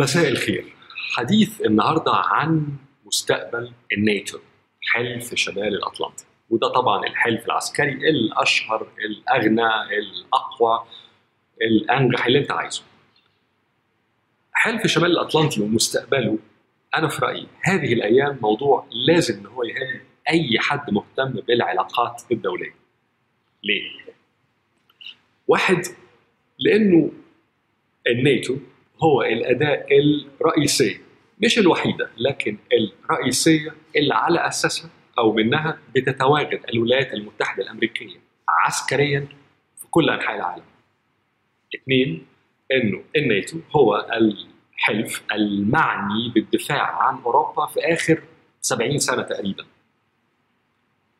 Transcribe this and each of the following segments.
مساء الخير. حديث النهارده عن مستقبل الناتو حلف شمال الأطلنطي. وده طبعا الحلف العسكري الأشهر الأغنى الأقوى الأنجح اللي أنت عايزه. حلف شمال الأطلنطي ومستقبله أنا في رأيي هذه الأيام موضوع لازم إن هو يهم أي حد مهتم بالعلاقات الدولية. ليه؟ واحد لأنه الناتو هو الاداه الرئيسية مش الوحيدة لكن الرئيسية اللي على أساسها أو منها بتتواجد الولايات المتحدة الأمريكية عسكريا في كل أنحاء العالم. اثنين إنه الناتو هو الحلف المعني بالدفاع عن أوروبا في آخر 70 سنة تقريبا.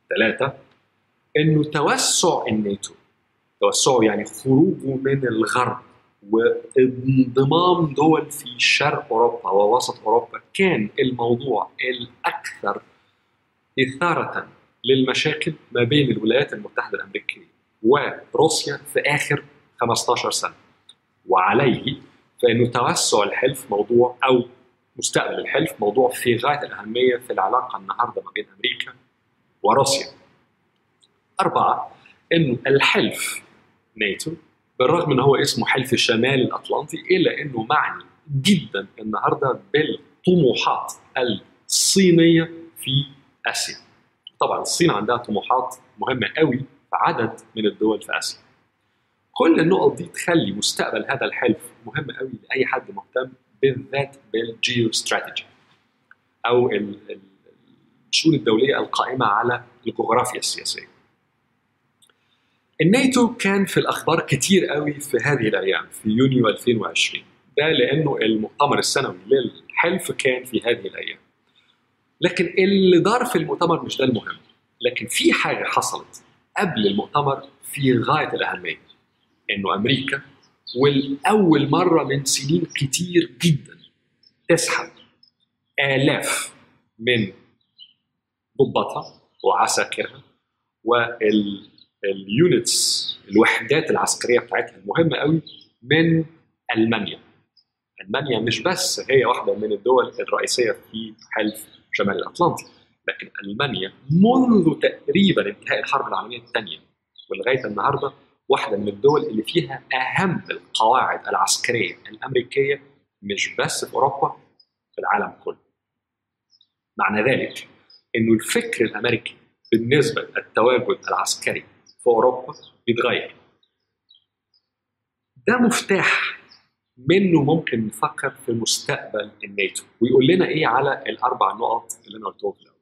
ثلاثة إنه توسع الناتو توسعه يعني خروجه من الغرب وانضمام دول في شرق أوروبا ووسط أوروبا كان الموضوع الأكثر إثارة للمشاكل ما بين الولايات المتحدة الأمريكية وروسيا في آخر 15 سنة وعليه فإنه توسع الحلف موضوع أو مستقبل الحلف موضوع في غاية الأهمية في العلاقة النهارده ما بين أمريكا وروسيا. أربعة إنه الحلف ناتو بالرغم ان هو اسمه حلف الشمال الأطلنطي إلا إنه معني جدا النهارده بالطموحات الصينية في آسيا. طبعا الصين عندها طموحات مهمة قوي في عدد من الدول في آسيا. كل النقط دي تخلي مستقبل هذا الحلف مهم قوي لأي حد مهتم بالذات بالجيو استراتيجي أو الشؤون الدولية القائمة على الجغرافيا السياسية. الناتو كان في الأخبار كتير قوي في هذه الأيام في يونيو 2020 ده لأنه المؤتمر السنوي للحلف كان في هذه الأيام. لكن اللي دار في المؤتمر مش ده المهم لكن في حاجة حصلت قبل المؤتمر في غاية الأهمية إنه أمريكا والأول مرة من سنين كتير جدا تسحب آلاف من ضباطها وعساكرها وال اليونتس الوحدات العسكرية بتاعتها المهمه قوي من ألمانيا ألمانيا مش بس هي واحدة من الدول الرئيسية في حلف شمال الأطلنطي لكن ألمانيا منذ تقريبا انتهاء الحرب العالمية الثانية ولغاية النهارده واحدة من الدول اللي فيها أهم القواعد العسكرية الأمريكية مش بس في أوروبا في العالم كله. معنى ذلك إنه الفكر الأمريكي بالنسبة للتواجد العسكري في أوروبا بيتغير. ده مفتاح منه ممكن نفكر في مستقبل الناتو ويقول لنا إيه على الأربع نقط اللي أنا قلتهم في الأول.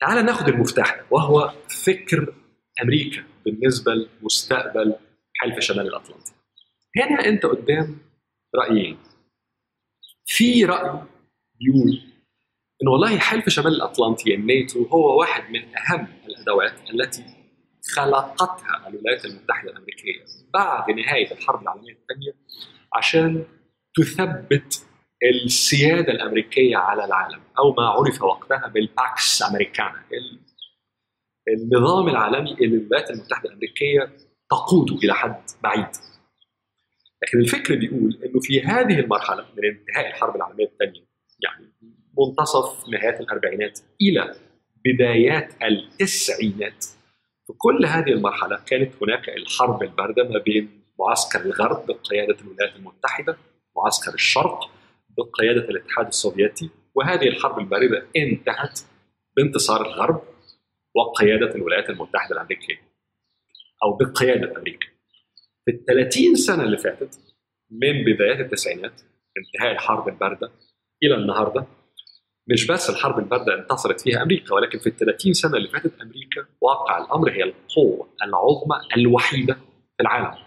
تعال ناخد المفتاح ده وهو فكر أمريكا بالنسبة لمستقبل حلف شمال الأطلنطي. هنا أنت قدام رأيين. في رأي بيقول ان والله حلف شمال الأطلنطي الناتو هو واحد من أهم الأدوات التي خلقتها الولايات المتحدة الأمريكية بعد نهاية الحرب العالمية الثانية عشان تثبت السيادة الأمريكية على العالم أو ما عرف وقتها بالباكس أمريكانا النظام العالمي اللي الولايات المتحدة الأمريكية تقوده إلى حد بعيد. لكن الفكر بيقول إنه في هذه المرحلة من انتهاء الحرب العالمية الثانية يعني منتصف نهايات الأربعينات إلى بدايات التسعينات. في كل هذه المرحلة كانت هناك الحرب الباردة ما بين معسكر الغرب بقياده الولايات المتحدة معسكر الشرق بقياده الاتحاد السوفيتي وهذه الحرب الباردة انتهت بانتصار الغرب وقيادة الولايات المتحدة الأمريكية أو بقيادة أمريكا. في ال 30 سنة اللي فاتت من بدايات التسعينات انتهاء الحرب الباردة إلى النهاردة مش بس الحرب الباردة انتصرت فيها أمريكا ولكن في ال 30 سنة اللي فاتت أمريكا واقع الأمر هي القوة العظمى الوحيدة في العالم.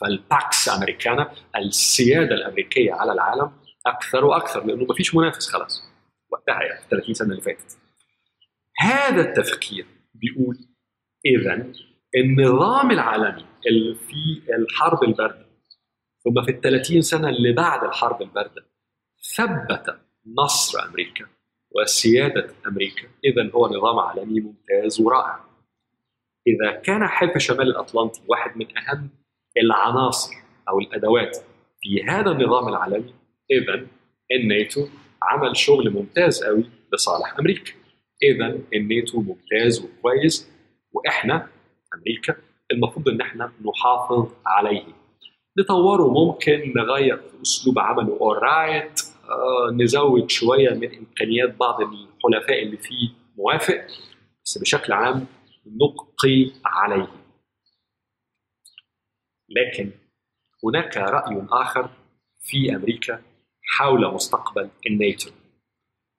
فالباكس أمريكانا السيادة الأمريكية على العالم أكثر وأكثر لأنه ما فيش منافس خلاص. وقتها يعني في 30 سنة اللي فاتت. هذا التفكير بيقول اذا النظام العالمي اللي في الحرب الباردة ثم في ال 30 سنة اللي بعد الحرب الباردة ثبت نصر أمريكا وسيادة أمريكا. اذا هو نظام عالمي ممتاز ورائع. إذا كان حلف شمال الأطلنطي واحد من أهم العناصر أو الأدوات في هذا النظام العالمي اذا الناتو عمل شغل ممتاز قوي لصالح أمريكا. اذا الناتو ممتاز وكويس وإحنا أمريكا المفروض إن إحنا نحافظ عليه. نطوره ممكن نغير في أسلوب عمله. اورايت آه نزود شوية من إمكانيات بعض الحلفاء اللي فيه موافق بس بشكل عام نبقي عليه. لكن هناك رأي آخر في أمريكا حول مستقبل الناتو.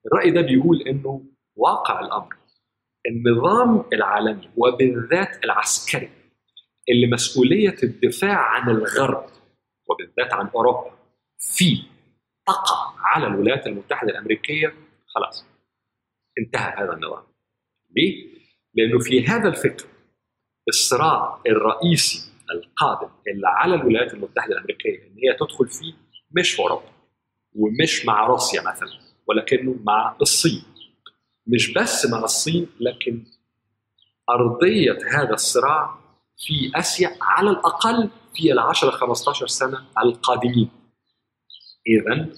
الرأي ده بيقول إنه واقع الأمر النظام العالمي وبالذات العسكري اللي مسؤولية الدفاع عن الغرب وبالذات عن أوروبا في تقع. على الولايات المتحدة الأمريكية خلاص انتهى هذا النظام. ليه؟ لأنه في هذا الفكر الصراع الرئيسي القادم اللي على الولايات المتحدة الأمريكية إن هي تدخل فيه مش في أوروبا ومش مع روسيا مثلا ولكنه مع الصين. مش بس مع الصين لكن أرضية هذا الصراع في آسيا على الأقل في ال 10 15 سنة القادمين. اذا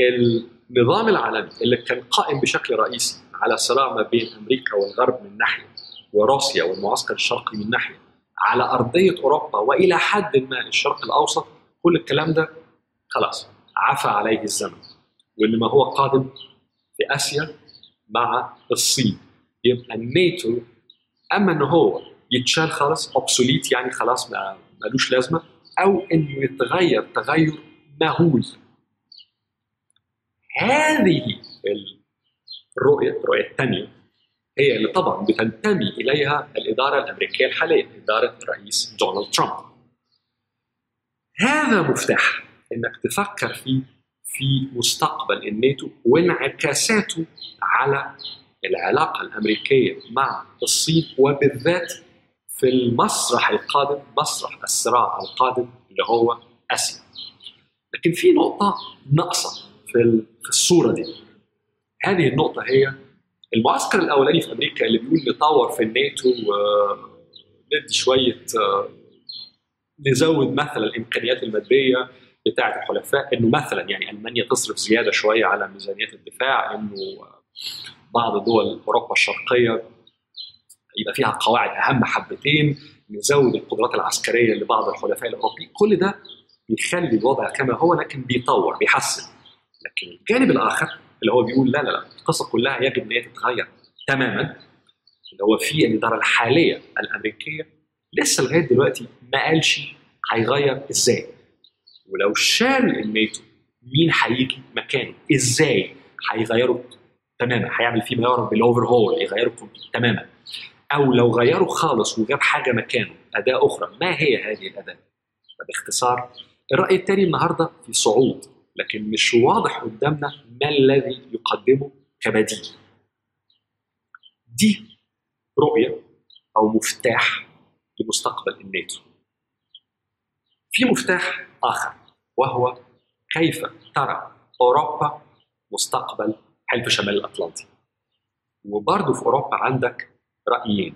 النظام العالمي اللي كان قائم بشكل رئيسي على صراع ما بين أمريكا والغرب من ناحية وروسيا والمعسكر الشرقي من ناحية على أرضية أوروبا وإلى حد ما الشرق الأوسط كل الكلام ده خلاص عفى عليه الزمن. وإنما هو قادم في آسيا مع الصين. يبقى الناتو أما ان هو يتشال خالص اوبسوليت يعني خلاص ما ملوش لازمة أو إنه يتغير تغير مهول. هذه الرؤية الرؤية الثانية هي اللي طبعا بتنتمي إليها الإدارة الأمريكية الحالية إدارة الرئيس دونالد ترامب. هذا مفتاح إنك تفكر فيه في مستقبل الناتو وانعكاساته على العلاقة الأمريكية مع الصين وبالذات في المسرح القادم مسرح الصراع القادم اللي هو آسيا. لكن في نقطة ناقصة. في الصورة دي. هذه النقطة هي المعسكر الأولاني في أمريكا اللي بيقول نطور في الناتو وندي شوية نزود مثلا الإمكانيات المادية بتاعة الحلفاء إنه مثلا يعني ألمانيا تصرف زيادة شوية على ميزانيات الدفاع إنه بعض دول أوروبا الشرقية يبقى فيها قواعد أهم حبتين نزود القدرات العسكرية لبعض الحلفاء الأوروبيين. كل ده بيخلي الوضع كما هو لكن بيطور بيحسن. لكن الجانب الآخر اللي هو بيقول لا لا لا القصة كلها يجب إن هي تتغير تماما اللي هو في الإدارة الحالية الأمريكية لسه لغاية دلوقتي ما قالش هيغير إزاي. ولو شال الناتو مين هيجي مكانه؟ إزاي هيغيره تماما؟ هيعمل فيه ما يعرف بالاوفر هول يغيره تماما. أو لو غيره خالص وجاب حاجة مكانه أداة أخرى ما هي هذه الأداة؟ باختصار الرأي الثاني النهارده في صعود. لكن مش واضح قدامنا ما الذي يقدمه كبديل. دي رؤية أو مفتاح لمستقبل الناتو. في مفتاح آخر وهو كيف ترى أوروبا مستقبل حلف شمال الأطلنطي؟ وبرضه في أوروبا عندك رأيين.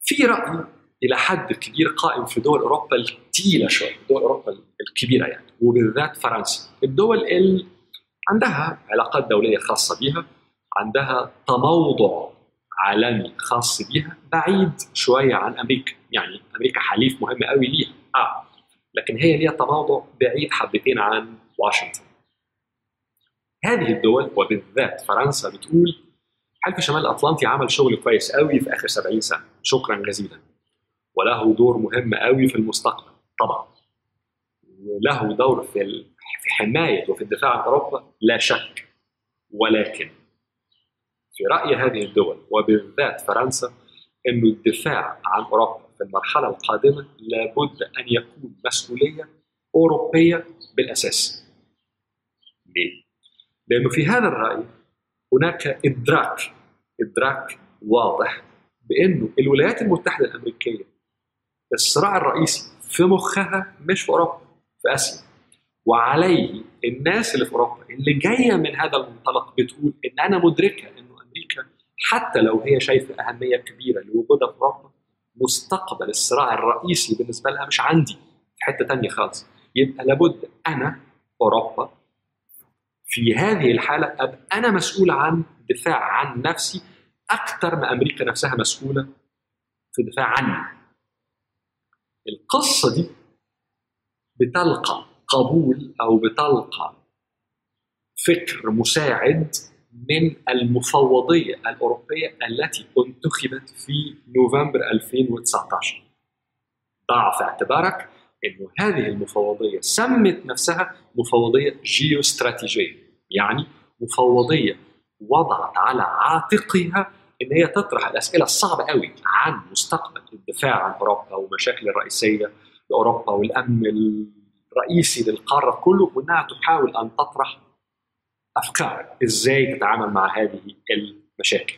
في رأي إلى حد كبير قائم في دول أوروبا الثقيله شوية دول أوروبا الكبيرة يعني وبالذات فرنسا. الدول اللي عندها علاقات دولية خاصة بها عندها تموضع عالمي خاص بيها بعيد شوية عن أمريكا. يعني أمريكا حليف مهم قوي ليها. آه لكن هي ليها تموضع بعيد حبتين عن واشنطن. هذه الدول وبالذات فرنسا بتقول حلف شمال الأطلنطي عمل شغل كويس قوي في آخر 70 سنة. شكرا جزيلا. وله دور مهم قوي في المستقبل طبعا وله دور في في حماية وفي الدفاع عن أوروبا لا شك ولكن في رأي هذه الدول وبالذات فرنسا إنه الدفاع عن أوروبا في المرحلة القادمة لابد أن يكون مسؤولية أوروبية بالأساس. ليه؟ لأنه في هذا الرأي هناك إدراك إدراك واضح بإنه الولايات المتحدة الأمريكية الصراع الرئيسي في مخها مش في أوروبا في آسيا وعليه الناس اللي في أوروبا اللي جاية من هذا المنطلق بتقول إن أنا مدركة إنه أمريكا حتى لو هي شايفة أهمية كبيرة لوجودها في أوروبا مستقبل الصراع الرئيسي بالنسبة لها مش عندي في حتة تانية خالص يبقى لابد أنا أوروبا في هذه الحالة أبقى أنا مسؤول عن دفاع عن نفسي أكثر ما أمريكا نفسها مسؤولة في الدفاع عني. القصة دي بتلقى قبول أو بتلقى فكر مساعد من المفوضية الأوروبية التي انتخبت في نوفمبر 2019 ضع في اعتبارك إنه هذه المفوضية سمت نفسها مفوضية جيوستراتيجيه يعني مفوضية وضعت على عاتقها إن هي تطرح الأسئلة الصعبة قوي عن مستقبل الدفاع عن أوروبا والمشاكل الرئيسية لأوروبا والأمن الرئيسي للقارة كله وإنها تحاول أن تطرح أفكار إزاي تتعامل مع هذه المشاكل.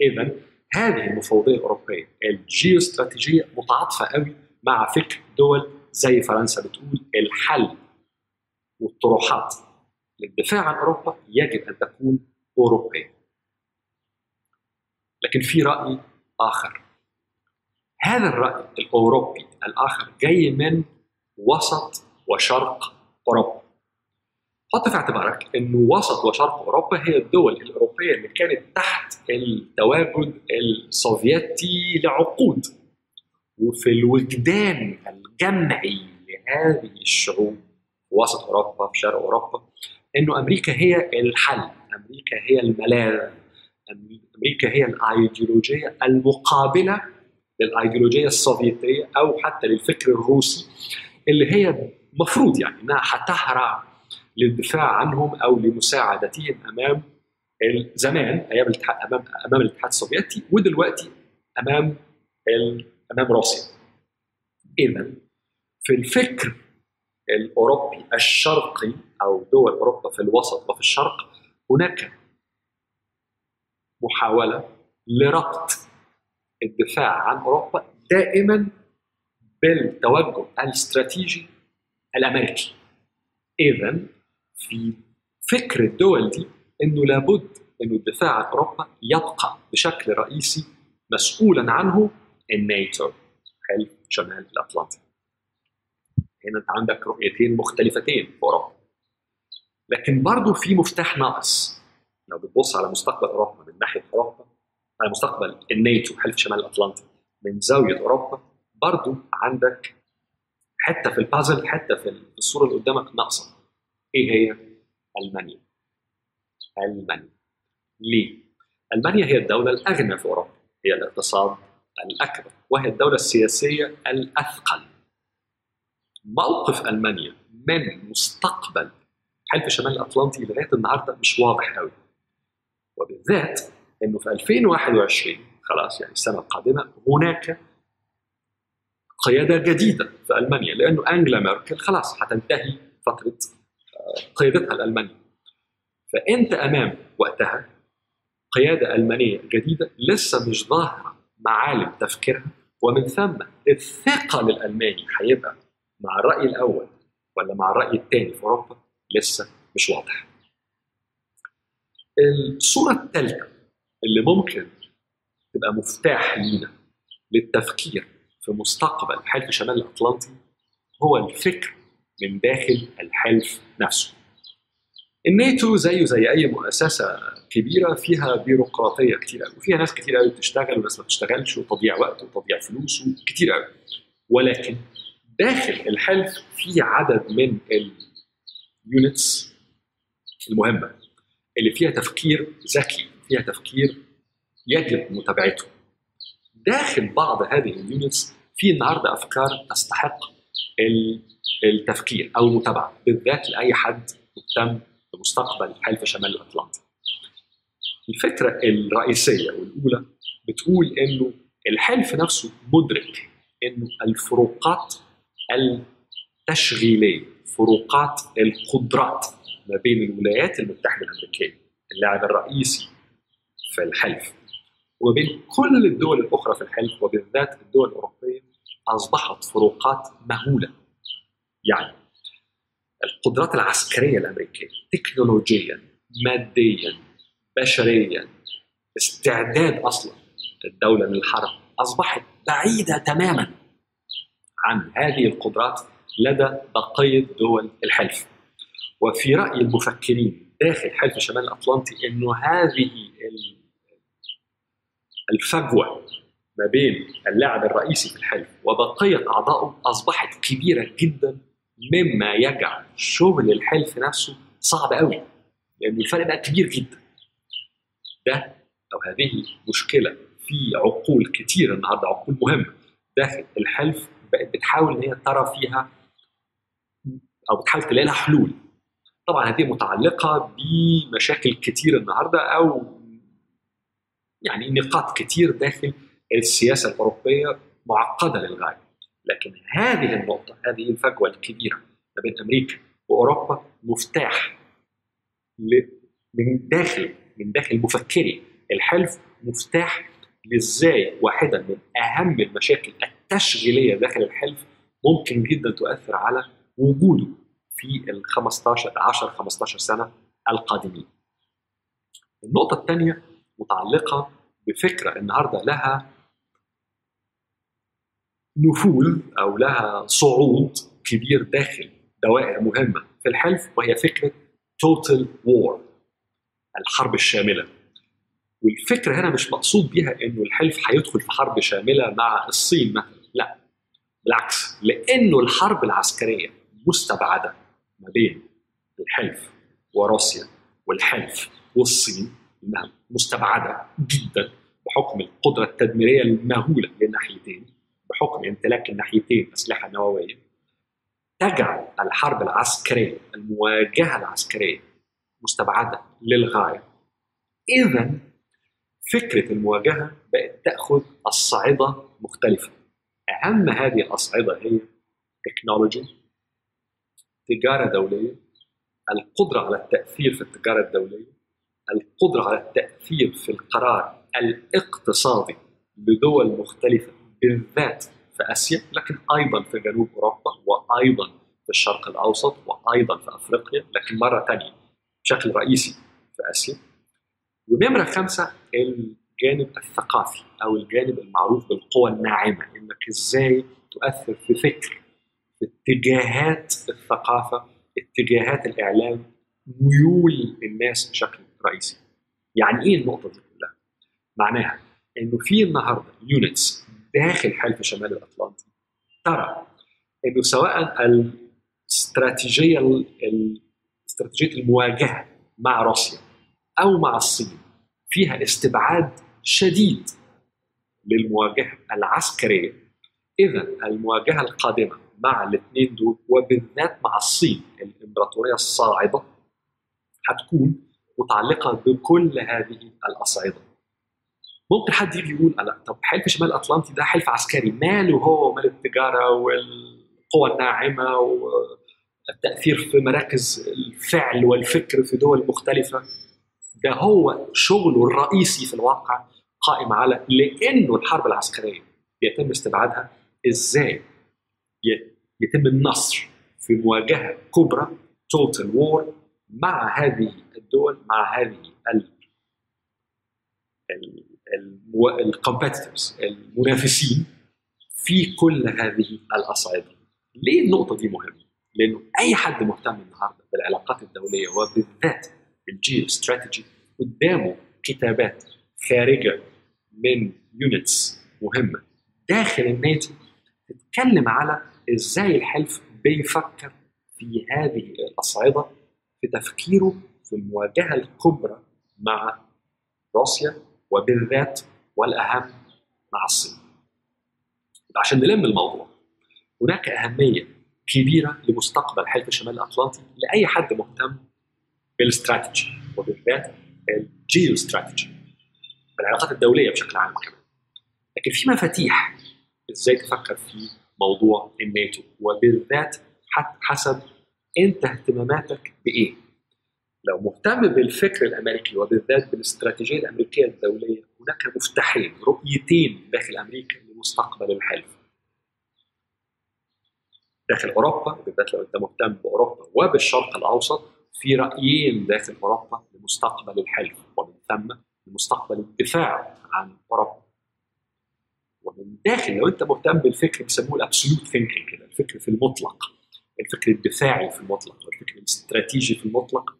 اذا هذه المفوضيه الأوروبية الجيوستراتيجية متعاطفة قوي مع فكر دول زي فرنسا بتقول الحل والطروحات للدفاع عن أوروبا يجب أن تكون أوروبية. لكن في رأي آخر. هذا الرأي الأوروبي الآخر جاي من وسط وشرق أوروبا. حط في اعتبارك انه وسط وشرق أوروبا هي الدول الأوروبية اللي كانت تحت التواجد السوفيتي لعقود وفي الوجدان الجمعي لهذه الشعوب وسط أوروبا في شرق أوروبا إنه أمريكا هي الحل، أمريكا هي الملاذ، أمريكا هي الآيديولوجية المقابلة للآيديولوجية السوفيتية أو حتى للفكر الروسي اللي هي مفروض يعني إنها هتهرع للدفاع عنهم أو لمساعدتهم أمام زمان أيام الاتحاد أمام أمام الاتحاد السوفيتي ودلوقتي أمام أمام روسيا. اذا في الفكر الأوروبي الشرقي أو دول أوروبا في الوسط وفي الشرق هناك محاولة لربط الدفاع عن أوروبا دائما بالتوجه الاستراتيجي الأمريكي. اذا في فكر الدول دي إنه لابد إنه الدفاع عن أوروبا يبقى بشكل رئيسي مسؤولا عنه الناتو حلف شمال الأطلنطي. هنا أنت عندك رؤيتين مختلفتين في أوروبا. لكن برضه في مفتاح ناقص لو بتبص على مستقبل أوروبا من ناحية أوروبا على مستقبل الناتو حلف شمال الأطلنطي من زاوية أوروبا برضه عندك حتة في البازل حتة في الصورة اللي قدامك ناقصة إيه هي؟ ألمانيا. ألمانيا. ليه؟ ألمانيا هي الدولة الأغنى في أوروبا، هي الاقتصاد الأكبر، وهي الدولة السياسية الأثقل. موقف ألمانيا من مستقبل حلف شمال الأطلنطي لغاية النهاردة مش واضح قوي. وبالذات إنه في 2021 خلاص يعني السنة القادمة هناك قيادة جديدة في ألمانيا لأنه أنجلا ميركل خلاص هتنتهي فترة قيادتها الألمانية. فأنت أمام وقتها قيادة ألمانية جديدة لسه مش ظاهرة معالم تفكيرها ومن ثم الثقل الألماني هيبقى مع الرأي الأول ولا مع الرأي الثاني في أوروبا لسه مش واضح الصورة الثالثة اللي ممكن تبقى مفتاح لينا للتفكير في مستقبل حلف شمال الأطلنطي هو الفكر من داخل الحلف نفسه. الناتو زيه زي أي مؤسسة كبيرة فيها بيروقراطية كتير قوي وفيها ناس كتير قوي بتشتغل وناس ما بتشتغلش وتضييع وقت وتضييع فلوس كتير قوي ولكن داخل الحلف في عدد من ال units المهمة اللي فيها تفكير ذكي فيها تفكير يجب متابعته داخل بعض هذه ال units في النهارده أفكار تستحق التفكير أو المتابعة بالذات لأي حد مهتم بمستقبل حلف شمال الأطلنطي. الفكرة الرئيسية والأولى بتقول إنه الحلف نفسه مدرك إنه الفروقات التشغيلية فروقات القدرات ما بين الولايات المتحدة الأمريكية اللاعب الرئيسي في الحلف وما بين كل الدول الأخرى في الحلف وبالذات الدول الأوروبية أصبحت فروقات مهولة. يعني القدرات العسكرية الأمريكية تكنولوجيا ماديا بشريا استعداد أصلا الدولة للحرب أصبحت بعيدة تماما عن هذه القدرات لدى بقية دول الحلف. وفي رأي المفكرين داخل حلف شمال الأطلنطي انه هذه الفجوة ما بين اللاعب الرئيسي في الحلف وبقية أعضائه أصبحت كبيرة جدا مما يجعل شغل الحلف نفسه صعب قوي لأن الفرق بقى كبير جدا. ده أو هذه مشكلة في عقول كتير النهارده عقول مهمة داخل الحلف بقت بتحاول إن هي ترى فيها أو بتحاول تلاقي لها حلول. طبعا هذه متعلقة بمشاكل كتير النهارده أو يعني نقاط كتير داخل السياسة الأوروبية معقدة للغاية. لكن هذه النقطة هذه الفجوة الكبيرة ما بين أمريكا وأوروبا مفتاح من داخل من داخل مفكري الحلف مفتاح لإزاي واحدة من أهم المشاكل التشغيلية داخل الحلف ممكن جدا تؤثر على وجوده. في ال 15 10 15 سنة القادمين. النقطة الثانية متعلقة بفكرة النهارده لها نفوذ أو لها صعود كبير داخل دوائر مهمة في الحلف وهي فكرة total war الحرب الشاملة والفكرة هنا مش مقصود بيها إنه الحلف هيدخل في حرب شاملة مع الصين مثلا لا بالعكس لأنه الحرب العسكرية مستبعدة ما بين الحلف وروسيا والحلف والصين إنها مستبعدة جدا بحكم القدرة التدميرية المهولة للناحيتين بحكم امتلاك الناحيتين أسلحة نووية. تجعل الحرب العسكرية المواجهة العسكرية مستبعدة للغاية. اذا فكرة المواجهة بقت تأخذ الصعده مختلفة. أهم هذه الأصعدة هي تكنولوجي تجاره دوليه القدرة على التأثير في التجارة الدولية القدرة على التأثير في القرار الاقتصادي لدول مختلفة بالذات في آسيا لكن أيضا في جنوب أوروبا وأيضا في الشرق الأوسط وأيضا في أفريقيا لكن مرة ثانية بشكل رئيسي في آسيا. ونمرة خمسة الجانب الثقافي أو الجانب المعروف بالقوى الناعمة إنك إزاي تؤثر في فكر اتجاهات الثقافة اتجاهات الإعلام ميول الناس بشكل رئيسي. يعني إيه النقطة دي كلها؟ معناها إنه في النهارده يونتس داخل حلف شمال الأطلنطي ترى إنه سواء الاستراتيجية استراتيجية المواجهة مع روسيا أو مع الصين فيها استبعاد شديد للمواجهة العسكرية اذا المواجهة القادمة مع الاثنين دول وبالذات مع الصين الإمبراطورية الصاعدة هتكون متعلقة بكل هذه الأصعدة. ممكن حد يجي يقول لا طب حلف شمال الأطلنطي ده حلف عسكري ماله هو؟ ومال التجارة والقوى الناعمة والتأثير في مراكز الفعل والفكر في دول مختلفة؟ ده هو شغله الرئيسي في الواقع قائم على لأنه الحرب العسكرية يتم استبعادها إزاي؟ يتم النصر في مواجهة كبرى total war مع هذه الدول مع هذه ال competitors المنافسين في كل هذه الأصعدة. ليه النقطة دي مهمة؟ لأنه أي حد مهتم النهارده بالعلاقات الدولية وبالذات بالجيو استراتيجي قدامه كتابات خارجة من units مهمة داخل الناتو تتكلم على إزاي الحلف بيفكر في هذه الأصعدة في تفكيره في المواجهة الكبرى مع روسيا وبالذات والأهم مع الصين. عشان نلم الموضوع هناك أهمية كبيرة لمستقبل حلف شمال الأطلنطي لأي حد مهتم بالاستراتيجي وبالذات الجيو استراتيجي بالعلاقات الدولية بشكل عام كمان. لكن في مفاتيح إزاي تفكر في موضوع الناتو وبالذات حسب أنت اهتماماتك بإيه. لو مهتم بالفكر الأمريكي وبالذات بالاستراتيجية الأمريكية الدولية هناك مفتاحين رؤيتين داخل أمريكا لمستقبل الحلف. داخل أوروبا بالذات لو أنت مهتم بأوروبا وبالشرق الأوسط في رأيين داخل أوروبا لمستقبل الحلف ومن ثم لمستقبل الدفاع عن أوروبا. ومن داخل لو أنت مهتم بالفكر بيسموه ال absolute thinking كده الفكر في المطلق الفكر الدفاعي في المطلق والفكر الاستراتيجي في المطلق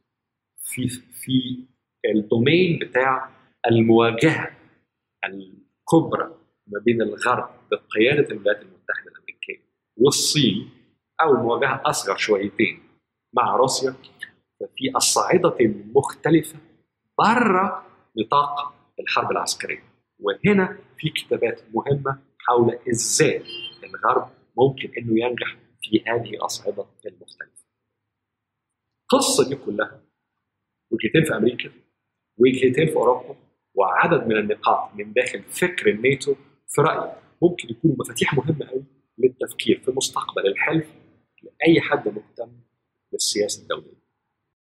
في في ال domain بتاع المواجهة الكبرى ما بين الغرب بقيادة الولايات المتحدة الأمريكية والصين أو المواجهه أصغر شويتين مع روسيا ففي الصاعدة المختلفة بره نطاق الحرب العسكرية. وهنا في كتابات مهمة حول إزاي الغرب ممكن إنه ينجح في هذه الأصعدة المختلفة. القصة دي كلها وجهتين في أمريكا وجهتين في أوروبا وعدد من النقاط من داخل فكر الناتو في رأيي ممكن يكونوا مفاتيح مهمة قوي للتفكير في مستقبل الحلف لأي حد مهتم بالسياسة الدولية.